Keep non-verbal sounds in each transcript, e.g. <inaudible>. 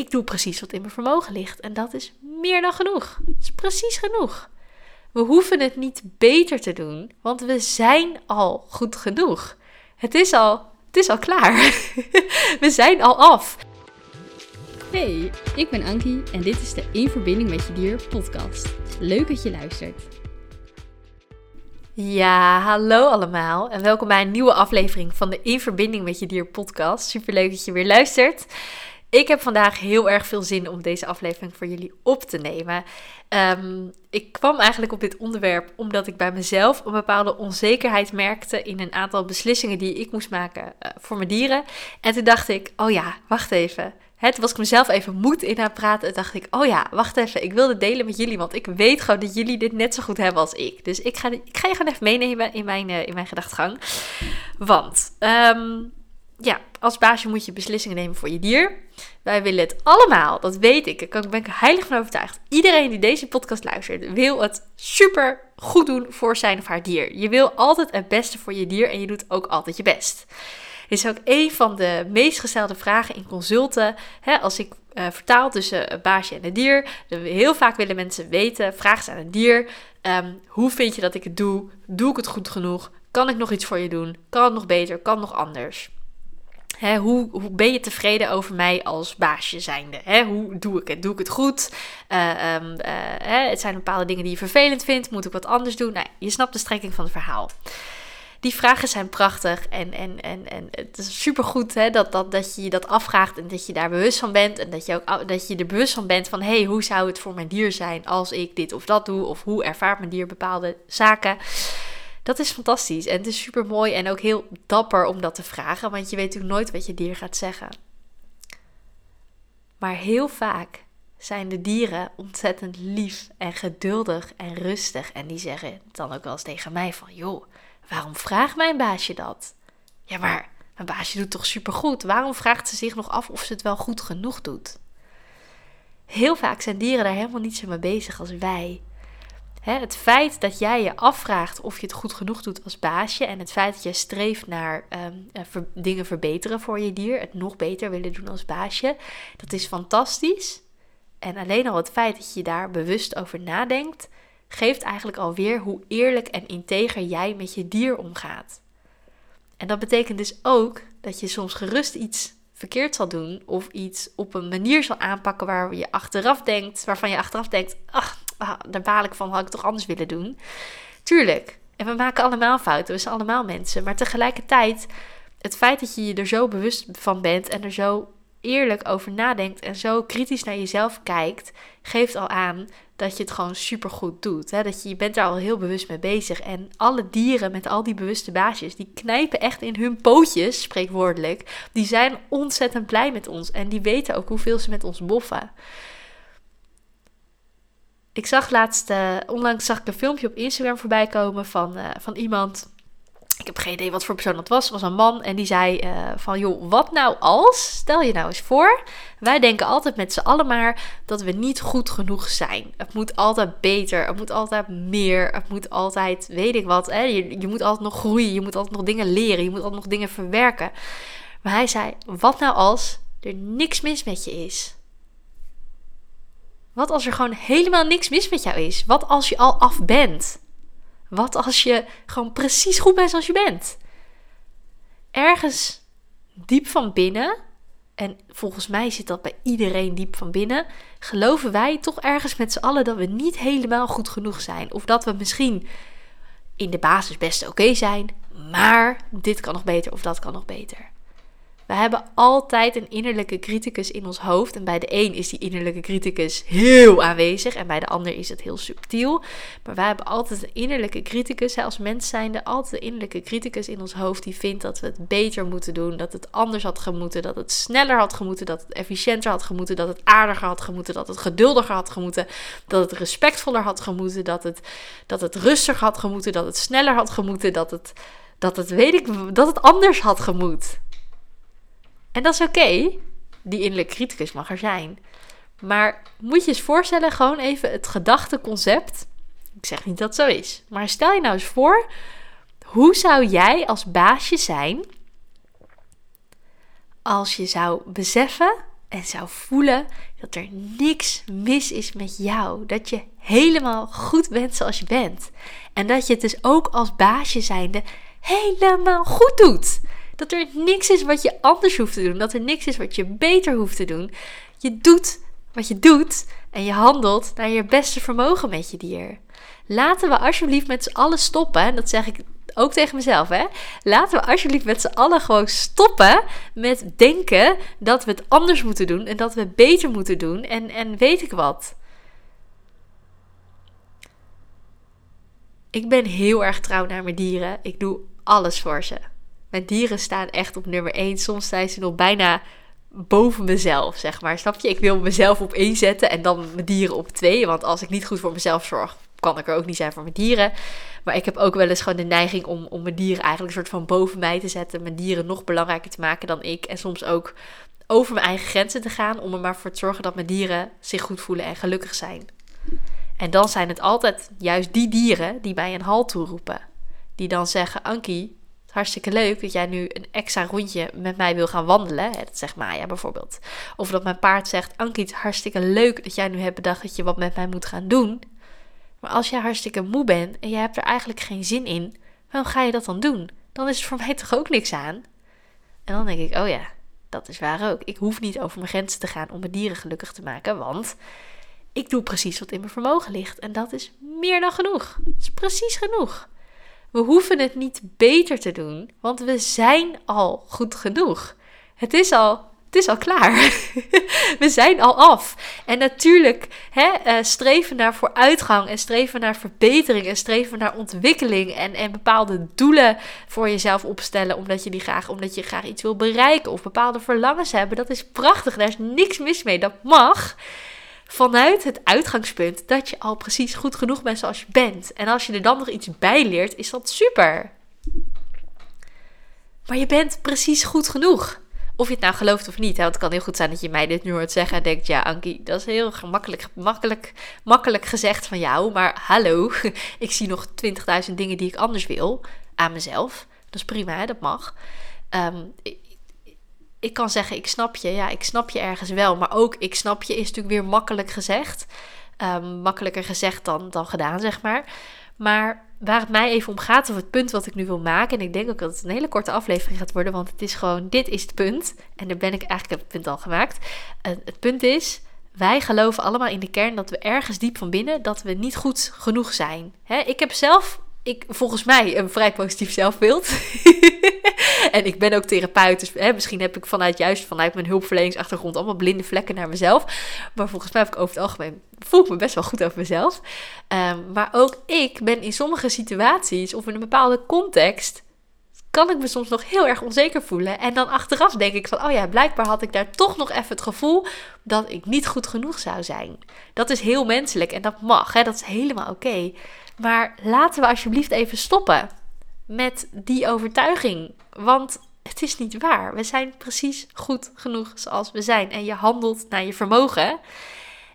ik doe precies wat in mijn vermogen ligt. En dat is meer dan genoeg. Dat is precies genoeg. We hoeven het niet beter te doen, want we zijn al goed genoeg. Het is al, het is al klaar. <laughs> we zijn al af. Hey, ik ben Ankie en dit is de In Verbinding met Je Dier podcast. Leuk dat je luistert. Ja, hallo allemaal en welkom bij een nieuwe aflevering van de In Verbinding met Je Dier podcast. Superleuk dat je weer luistert. Ik heb vandaag heel erg veel zin om deze aflevering voor jullie op te nemen. Ehm, ik kwam eigenlijk op dit onderwerp omdat ik bij mezelf een bepaalde onzekerheid merkte in een aantal beslissingen die ik moest maken eh, voor mijn dieren. En toen dacht ik, oh ja, wacht even. Het was ik mezelf even moed in aan praten. En dacht ik, oh ja, wacht even. Ik wil dit delen met jullie. Want ik weet gewoon dat jullie dit net zo goed hebben als ik. Dus ik ga, ik ga je gewoon even meenemen in mijn, uh, in mijn gedachtegang. Want um, ja, als baasje moet je beslissingen nemen voor je dier. Wij willen het allemaal, dat weet ik. Daar ben ik heilig van overtuigd. Iedereen die deze podcast luistert, wil het super goed doen voor zijn of haar dier. Je wil altijd het beste voor je dier en je doet ook altijd je best. Dit is ook een van de meest gestelde vragen in consulten. Als ik uh, vertaal tussen een baasje en een dier. Heel vaak willen mensen weten, vragen ze aan een dier. Um, hoe vind je dat ik het doe? Doe ik het goed genoeg? Kan ik nog iets voor je doen? Kan het nog beter? Kan het nog anders? Hoe, hoe, ben je tevreden over mij als baasje zijnde? hoe doe ik het? Doe ik het goed? Uh, um, uh, het zijn bepaalde dingen die je vervelend vindt. Moet ik wat anders doen? Nou, je snapt de strekking van het verhaal. Die vragen zijn prachtig en, en, en, en het is supergoed dat, dat, dat je je dat afvraagt en dat je daar bewust van bent. En dat je, ook, dat je er bewust van bent van, hé, hey, hoe zou het voor mijn dier zijn als ik dit of dat doe? Of hoe ervaart mijn dier bepaalde zaken? Dat is fantastisch en het is super mooi en ook heel dapper om dat te vragen, want je weet natuurlijk nooit wat je dier gaat zeggen. Maar heel vaak zijn de dieren ontzettend lief en geduldig en rustig en die zeggen dan ook wel eens tegen mij van, joh, waarom vraagt mijn baasje dat? Ja, maar mijn baasje doet toch supergoed. Waarom vraagt ze zich nog af of ze het wel goed genoeg doet? Heel vaak zijn dieren daar helemaal niet zo mee bezig als wij het feit dat jij je afvraagt of je het goed genoeg doet als baasje en het feit dat je streeft naar ehm, eh, dingen verbeteren voor je dier, het nog beter willen doen als baasje, dat is fantastisch. En alleen al het feit dat je daar bewust over nadenkt, geeft eigenlijk alweer hoe eerlijk en integer jij met je dier omgaat. En dat betekent dus ook dat je soms gerust iets verkeerd zal doen of iets op een manier zal aanpakken waar je achteraf denkt, waarvan je achteraf denkt, ach, daar baal ik van, had ik toch anders willen doen. Tuurlijk. En we maken allemaal fouten, we zijn allemaal mensen. Maar tegelijkertijd, het feit dat je je er zo bewust van bent en er zo eerlijk over nadenkt en zo kritisch naar jezelf kijkt, geeft al aan dat je het gewoon super goed doet. Hè? Dat je, je bent daar al heel bewust mee bezig. En alle dieren met al die bewuste baasjes, die knijpen echt in hun pootjes, spreekwoordelijk. Die zijn ontzettend blij met ons en die weten ook hoeveel ze met ons boffen. Ik zag laatst, uh, onlangs zag ik een filmpje op Instagram voorbij komen van, uh, van iemand. Ik heb geen idee wat voor persoon dat was. Het was een man en die zei uh, van joh, wat nou als? Stel je nou eens voor, wij denken altijd met z'n allen maar dat we niet goed genoeg zijn. Het moet altijd beter, het moet altijd meer, het moet altijd, weet ik wat. Hè? Je, je moet altijd nog groeien, je moet altijd nog dingen leren, je moet altijd nog dingen verwerken. Maar hij zei, wat nou als er niks mis met je is? Wat als er gewoon helemaal niks mis met jou is? Wat als je al af bent? Wat als je gewoon precies goed bent zoals je bent? Ergens diep van binnen, en volgens mij zit dat bij iedereen diep van binnen, geloven wij toch ergens met z'n allen dat we niet helemaal goed genoeg zijn. Of dat we misschien in de basis best oké zijn, maar dit kan nog beter of dat kan nog beter. We hebben altijd een innerlijke criticus in ons hoofd. En bij de een is die innerlijke criticus heel aanwezig. En bij de ander is het heel subtiel. Maar wij hebben altijd een innerlijke criticus. Als mens zijnde altijd een innerlijke criticus in ons hoofd. Die vindt dat we het beter moeten doen. Dat het anders had gemoeten. Dat het sneller had gemoeten. Dat het efficiënter had gemoeten. Dat het aardiger had gemoeten. Dat het geduldiger had gemoeten. Dat het respectvoller had gemoeten. Dat het, dat het rustiger had gemoeten. Dat het sneller had gemoeten. Dat het, dat het, weet ik, dat het anders had gemoet. En dat is oké. Die innerlijke criticus mag er zijn. Maar moet je eens voorstellen, gewoon even het gedachteconcept. Ik zeg niet dat het zo is. Maar stel je nou eens voor, hoe zou jij als baasje zijn als je zou beseffen en zou voelen dat er niks mis is met jou. Dat je helemaal goed bent zoals je bent. En dat je het dus ook als baasje zijnde helemaal goed doet. Dat er niks is wat je anders hoeft te doen. Dat er niks is wat je beter hoeft te doen. Je doet wat je doet en je handelt naar je beste vermogen met je dier. Laten we alsjeblieft met z'n allen stoppen. En dat zeg ik ook tegen mezelf, hè. Laten we alsjeblieft met z'n allen gewoon stoppen met denken dat we het anders moeten doen en dat we beter moeten doen en, en weet ik wat. Ik ben heel erg trouw naar mijn dieren. Ik doe alles voor ze. Mijn dieren staan echt op nummer 1. Soms zijn ze nog bijna boven mezelf, zeg maar. Snap je? Ik wil mezelf op één zetten en dan mijn dieren op twee. Want als ik niet goed voor mezelf zorg, kan ik er ook niet zijn voor mijn dieren. Maar ik heb ook wel eens gewoon de neiging om, om mijn dieren eigenlijk een soort van boven mij te zetten. Mijn dieren nog belangrijker te maken dan ik. En soms ook over mijn eigen grenzen te gaan. Om er maar voor te zorgen dat mijn dieren zich goed voelen en gelukkig zijn. En dan zijn het altijd juist die dieren die mij een halt toeroepen. Die dan zeggen: Ankie, hartstikke leuk dat jij nu een extra rondje met mij wil gaan wandelen. Dat zegt Maya bijvoorbeeld. Of dat mijn paard zegt: Ankie, het hartstikke leuk dat jij nu hebt bedacht dat je wat met mij moet gaan doen. Maar als jij hartstikke moe bent en je hebt er eigenlijk geen zin in, waarom ga je dat dan doen? Dan is er voor mij toch ook niks aan? En dan denk ik: Oh ja, dat is waar ook. Ik hoef niet over mijn grenzen te gaan om mijn dieren gelukkig te maken, want ik doe precies wat in mijn vermogen ligt. En dat is meer dan genoeg. Dat is precies genoeg. We hoeven het niet beter te doen, want we zijn al goed genoeg. Het is al, het is al klaar. <laughs> we zijn al af. En natuurlijk, hè, uh, streven naar vooruitgang en streven naar verbetering en streven naar ontwikkeling en, en bepaalde doelen voor jezelf opstellen, omdat je die graag, omdat je graag iets wil bereiken of bepaalde verlangens hebben. Dat is prachtig. Daar is niks mis mee. Dat mag vanuit het uitgangspunt dat je al precies goed genoeg bent zoals je bent. En als je er dan nog iets bij leert, is dat super. Maar je bent precies goed genoeg. Of je het nou gelooft of niet. Hè? Want het kan heel goed zijn dat je mij dit nu hoort zeggen en denkt: ja, Ankie, dat is heel gemakkelijk, makkelijk, makkelijk gezegd van jou. Maar hallo, <laughs> ik zie nog 20.000 dingen die ik anders wil aan mezelf. Dat is prima, dat mag. Um, ik kan zeggen, ik snap je. Ja, ik snap je ergens wel. Maar ook, ik snap je is natuurlijk weer makkelijk gezegd. Um, makkelijker gezegd dan, dan gedaan, zeg maar. Maar waar het mij even om gaat, of het punt wat ik nu wil maken. En ik denk ook dat het een hele korte aflevering gaat worden. Want het is gewoon, dit is het punt. En daar ben ik eigenlijk, het punt al gemaakt. Uh, het punt is, wij geloven allemaal in de kern dat we ergens diep van binnen, dat we niet goed genoeg zijn. Ik heb zelf ik, volgens mij een vrij positief zelfbeeld. <laughs> <laughs> en ik ben ook therapeut, dus hè, misschien heb ik vanuit juist vanuit mijn hulpverleningsachtergrond allemaal blinde vlekken naar mezelf. Maar volgens mij heb ik over het algemeen, voel ik me best wel goed over mezelf. Um, maar ook ik ben in sommige situaties of in een bepaalde context, kan ik me soms nog heel erg onzeker voelen. En dan achteraf denk ik van, oh ja, blijkbaar had ik daar toch nog even het gevoel dat ik niet goed genoeg zou zijn. Dat is heel menselijk en dat mag, hè, dat is helemaal oké. Maar laten we alsjeblieft even stoppen met die overtuiging. Want het is niet waar. We zijn precies goed genoeg zoals we zijn. En je handelt naar je vermogen.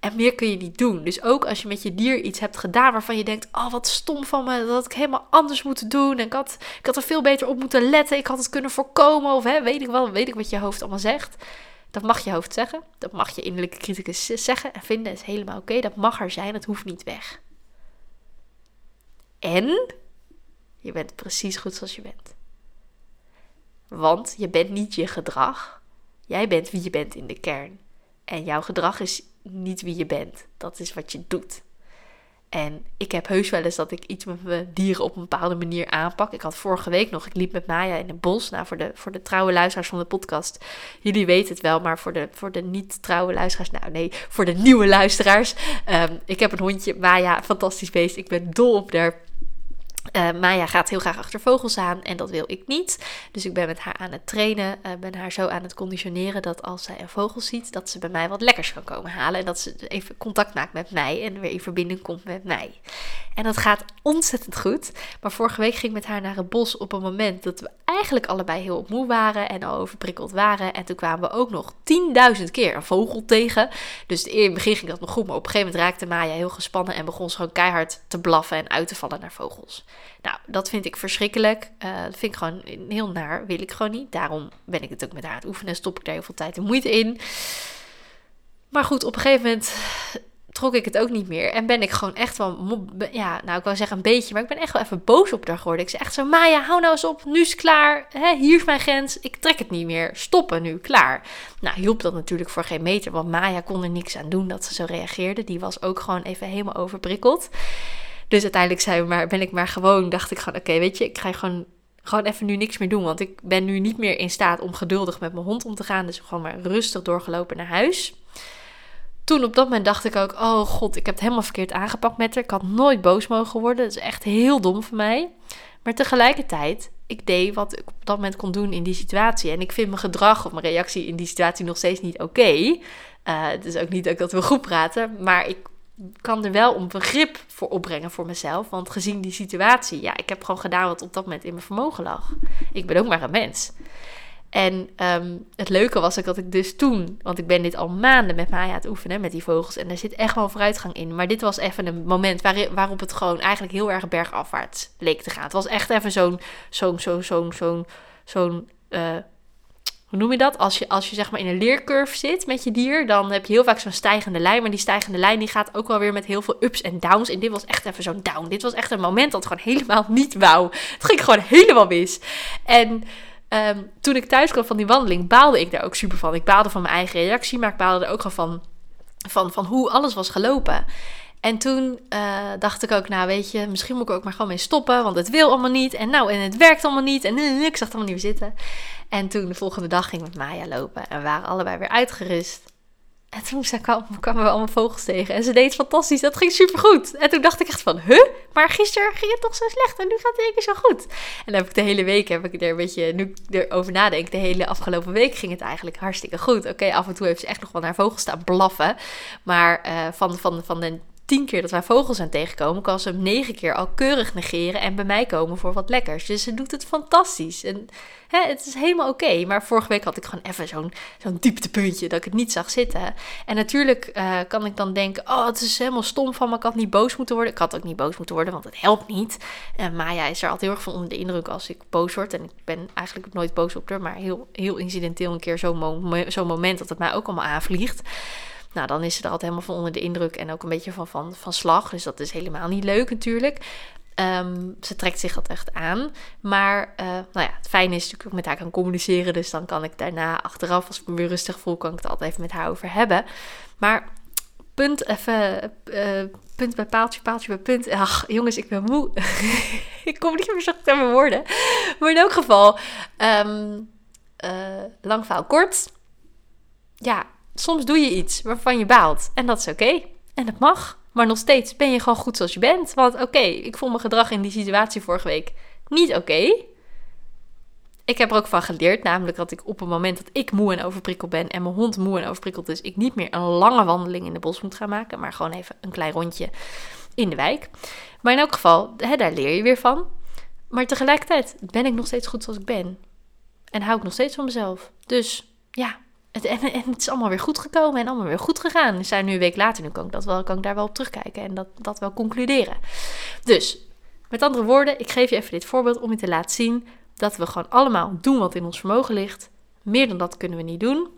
En meer kun je niet doen. Dus ook als je met je dier iets hebt gedaan waarvan je denkt: Oh, wat stom van me. Dat had ik helemaal anders moeten doen. En ik had, ik had er veel beter op moeten letten. Ik had het kunnen voorkomen. Of hè, weet ik wel, weet ik wat je hoofd allemaal zegt. Dat mag je hoofd zeggen. Dat mag je innerlijke criticus zeggen en vinden. Dat is helemaal oké. Dat mag er zijn. Het hoeft niet weg. En je bent precies goed zoals je bent. Want je bent niet je gedrag. Jij bent wie je bent in de kern. En jouw gedrag is niet wie je bent. Dat is wat je doet. En ik heb heus wel eens dat ik iets met mijn dieren op een bepaalde manier aanpak. Ik had vorige week nog, ik liep met Maya in het bos. Nou, voor de, voor de trouwe luisteraars van de podcast. Jullie weten het wel, maar voor de, voor de niet-trouwe luisteraars. Nou, nee, voor de nieuwe luisteraars. Um, ik heb een hondje, Maya, fantastisch beest. Ik ben dol op haar. Uh, Maya gaat heel graag achter vogels aan en dat wil ik niet. Dus ik ben met haar aan het trainen, uh, ben haar zo aan het conditioneren dat als zij een vogel ziet, dat ze bij mij wat lekkers kan komen halen. En dat ze even contact maakt met mij en weer in verbinding komt met mij. En dat gaat ontzettend goed. Maar vorige week ging ik met haar naar het bos op een moment dat we eigenlijk allebei heel moe waren en al overprikkeld waren. En toen kwamen we ook nog 10.000 keer een vogel tegen. Dus in het begin ging dat nog goed, maar op een gegeven moment raakte Maya heel gespannen en begon ze gewoon keihard te blaffen en uit te vallen naar vogels. Nou, dat vind ik verschrikkelijk. Uh, dat vind ik gewoon heel naar. Wil ik gewoon niet. Daarom ben ik het ook met haar aan het oefenen. Stop ik daar heel veel tijd en moeite in. Maar goed, op een gegeven moment trok ik het ook niet meer. En ben ik gewoon echt wel, ja, nou ik wou zeggen een beetje, maar ik ben echt wel even boos op haar geworden. Ik zei echt zo, Maya, hou nou eens op, nu is het klaar. Hier is mijn grens, ik trek het niet meer. Stoppen nu, klaar. Nou, hielp dat natuurlijk voor geen meter, want Maya kon er niks aan doen dat ze zo reageerde. Die was ook gewoon even helemaal overprikkeld. Dus uiteindelijk we maar, ben ik maar gewoon, dacht ik gewoon, oké, weet je, ik ga gewoon gewoon even nu niks meer doen. Want ik ben nu niet meer in staat om geduldig met mijn hond om te gaan. Dus gewoon maar rustig doorgelopen naar huis toen op dat moment dacht ik ook: oh god, ik heb het helemaal verkeerd aangepakt met haar. Ik had nooit boos mogen worden. Dat is echt heel dom van mij. Maar tegelijkertijd, ik deed wat ik op dat moment kon doen in die situatie. En ik vind mijn gedrag of mijn reactie in die situatie nog steeds niet oké. Uh, het is ook niet dat ik dat wil goed praten, maar ik kan er wel een begrip voor opbrengen voor mezelf. Want gezien die situatie, ja, ik heb gewoon gedaan wat op dat moment in mijn vermogen lag. Ik ben ook maar een mens. En ehm, het leuke was ook dat ik dus toen, want ik ben dit al maanden met Maya aan het oefenen, met die vogels. En er zit echt wel vooruitgang in. Maar dit was even een moment waar, waarop het gewoon eigenlijk heel erg bergafwaarts leek te gaan. Het was echt even zo'n, zo'n, zo'n, zo'n, zo'n, zo'n, uh, hoe noem je dat? Als je, als je zeg maar in een leercurve zit met je dier, dan heb je heel vaak zo'n stijgende lijn. Maar die stijgende lijn die gaat ook wel weer met heel veel ups en downs. En dit was echt even zo'n down. Dit was echt een moment dat gewoon helemaal niet wou. Het ging gewoon helemaal mis. En Ehm, toen ik thuis kwam van die wandeling, baalde ik daar ook super van. Ik baalde van mijn eigen reactie, maar ik baalde er ook gewoon van, van, van hoe alles was gelopen. En toen uh, dacht ik ook, nou weet je, misschien moet ik ook maar gewoon mee stoppen, want het wil allemaal niet. En nou, en het werkt allemaal niet. En ik zag het allemaal niet meer zitten. En toen de volgende dag ging ik met Maya lopen en we waren allebei weer uitgerust. En toen kwamen we allemaal vogels tegen. En ze deed het fantastisch. Dat ging supergoed. En toen dacht ik echt van, huh? Maar gisteren ging het toch zo slecht. En nu gaat het één keer zo goed. En dan heb ik de hele week, heb ik er een beetje, nu ik erover nadenk, de hele afgelopen week ging het eigenlijk hartstikke goed. Oké, af en toe heeft ze echt nog wel naar vogels staan blaffen. Maar uh, van, van, van de tien keer dat wij vogels zijn tegenkomen, kan ze hem negen keer al keurig negeren en bij mij komen voor wat lekkers. Dus ze doet het fantastisch. En hè, het is helemaal oké. Maar vorige week had ik gewoon even zo'n zo'n dieptepuntje dat ik het niet zag zitten. En natuurlijk uh, kan ik dan denken, oh, het is helemaal stom van me. Ik had niet boos moeten worden. Ik had ook niet boos moeten worden, want het helpt niet. En Maya is er altijd heel erg van onder de indruk als ik boos word. En ik ben eigenlijk nooit boos op haar, maar heel, heel incidenteel een keer zo'n moment dat het mij ook allemaal aanvliegt. Nou, dan is ze er altijd helemaal van onder de indruk en ook een beetje van, van, van slag. Dus dat is helemaal niet leuk natuurlijk. Ehm, ze trekt zich dat echt aan. Maar uh, nou ja, het fijne is natuurlijk ook met haar kan communiceren. Dus dan kan ik daarna achteraf, als ik me weer rustig voel, kan ik het altijd even met haar over hebben. Maar punt even, uh, punt bij paaltje, paaltje bij punt. Ach, jongens, ik ben moe. <laughs> ik kom niet meer zo goed aan mijn woorden. Maar in elk geval, uh, lang verhaal kort. Ja, soms doe je iets waarvan je baalt. En dat is oké. En dat mag. Maar nog steeds ben je gewoon goed zoals je bent. Want oké, ik vond mijn gedrag in die situatie vorige week niet oké. Ik heb er ook van geleerd, namelijk dat ik op het moment dat ik moe en overprikkeld ben en mijn hond moe en overprikkeld is, ik niet meer een lange wandeling in de bos moet gaan maken, maar gewoon even een klein rondje in de wijk. Maar in elk geval, hè, daar leer je weer van. Maar tegelijkertijd ben ik nog steeds goed zoals ik ben. En hou ik nog steeds van mezelf. Dus ja, het, en, het is allemaal weer goed gekomen en allemaal weer goed gegaan. We zijn nu een week later, nu kan ik, dat wel, kan ik daar wel op terugkijken en dat, dat wel concluderen. Dus, met andere woorden, ik geef je even dit voorbeeld om je te laten zien dat we gewoon allemaal doen wat in ons vermogen ligt. Meer dan dat kunnen we niet doen.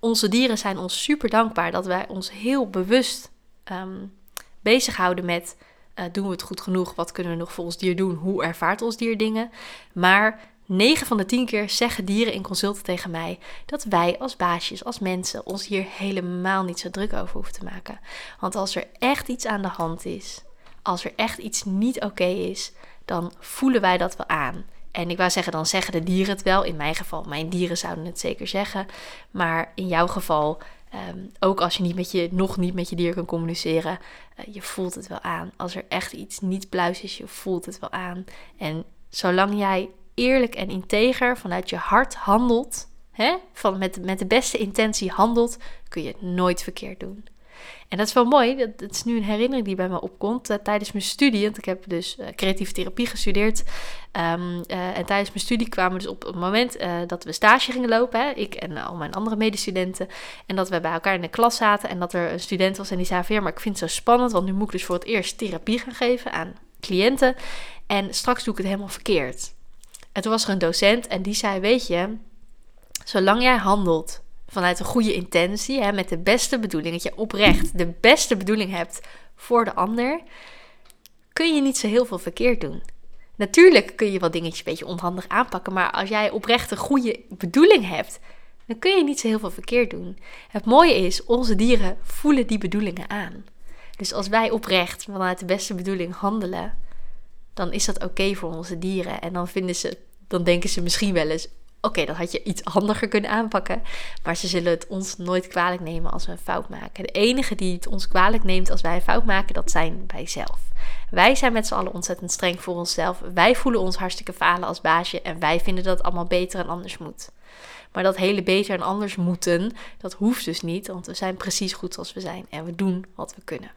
Onze dieren zijn ons super dankbaar dat wij ons heel bewust um, bezighouden met uh, doen we het goed genoeg? Wat kunnen we nog voor ons dier doen? Hoe ervaart ons dier dingen? Maar 9 van de 10 keer zeggen dieren in consulten tegen mij dat wij als baasjes, als mensen, ons hier helemaal niet zo druk over hoeven te maken. Want als er echt iets aan de hand is, als er echt iets niet oké is, dan voelen wij dat wel aan. En ik wou zeggen, dan zeggen de dieren het wel. In mijn geval, mijn dieren zouden het zeker zeggen. Maar in jouw geval, ehm, ook als je niet met je, nog niet met je dier kan communiceren, uh, je voelt het wel aan. Als er echt iets niet pluis is, je voelt het wel aan. En zolang jij eerlijk en integer vanuit je hart handelt, hè, van met, met de beste intentie handelt, kun je het nooit verkeerd doen. En dat is wel mooi, dat, is nu een herinnering die bij me opkomt uh, tijdens mijn studie. Want ik heb dus uh, creatieve therapie gestudeerd. Um, uh, en tijdens mijn studie kwamen we dus op het moment dat we stage gingen lopen, hè, ik en al mijn andere medestudenten. En dat we bij elkaar in de klas zaten en dat er een student was en die zei ja, maar ik vind het zo spannend, want nu moet ik dus voor het eerst therapie gaan geven aan cliënten. En straks doe ik het helemaal verkeerd. En toen was er een docent en die zei: Weet je, zolang jij handelt vanuit een goede intentie, hè, met de beste bedoeling, dat je oprecht de beste bedoeling hebt voor de ander, kun je niet zo heel veel verkeerd doen. Natuurlijk kun je wel dingetjes een beetje onhandig aanpakken, maar als jij oprecht een goede bedoeling hebt, dan kun je niet zo heel veel verkeerd doen. Het mooie is, onze dieren voelen die bedoelingen aan. Dus als wij oprecht vanuit de beste bedoeling handelen, dan is dat oké voor onze dieren. En dan vinden ze, dan denken ze misschien wel eens: oké, dat had je iets handiger kunnen aanpakken. Maar ze zullen het ons nooit kwalijk nemen als we een fout maken. De enige die het ons kwalijk neemt als wij een fout maken, dat zijn wij zelf. Wij zijn met z'n allen ontzettend streng voor onszelf. Wij voelen ons hartstikke falen als baasje en wij vinden dat het allemaal beter en anders moet. Maar dat hele beter en anders moeten, dat hoeft dus niet, want we zijn precies goed zoals we zijn en we doen wat we kunnen.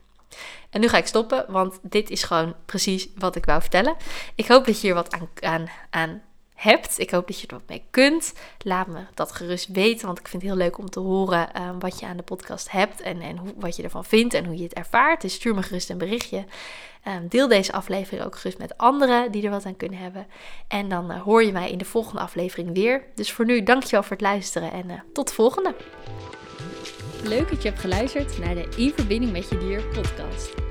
En nu ga ik stoppen, want dit is gewoon precies wat ik wou vertellen. Ik hoop dat je hier wat aan, aan, aan hebt. Ik hoop dat je er wat mee kunt. Laat me dat gerust weten, want ik vind het heel leuk om te horen ehm, wat je aan de podcast hebt en, en hoe, wat je ervan vindt en hoe je het ervaart. Dus stuur me gerust een berichtje. Ehm, deel deze aflevering ook gerust met anderen die er wat aan kunnen hebben. En dan uh, hoor je mij in de volgende aflevering weer. Dus voor nu, dankjewel voor het luisteren en uh, tot de volgende. Leuk dat je hebt geluisterd naar de In Verbinding met Je Dier podcast.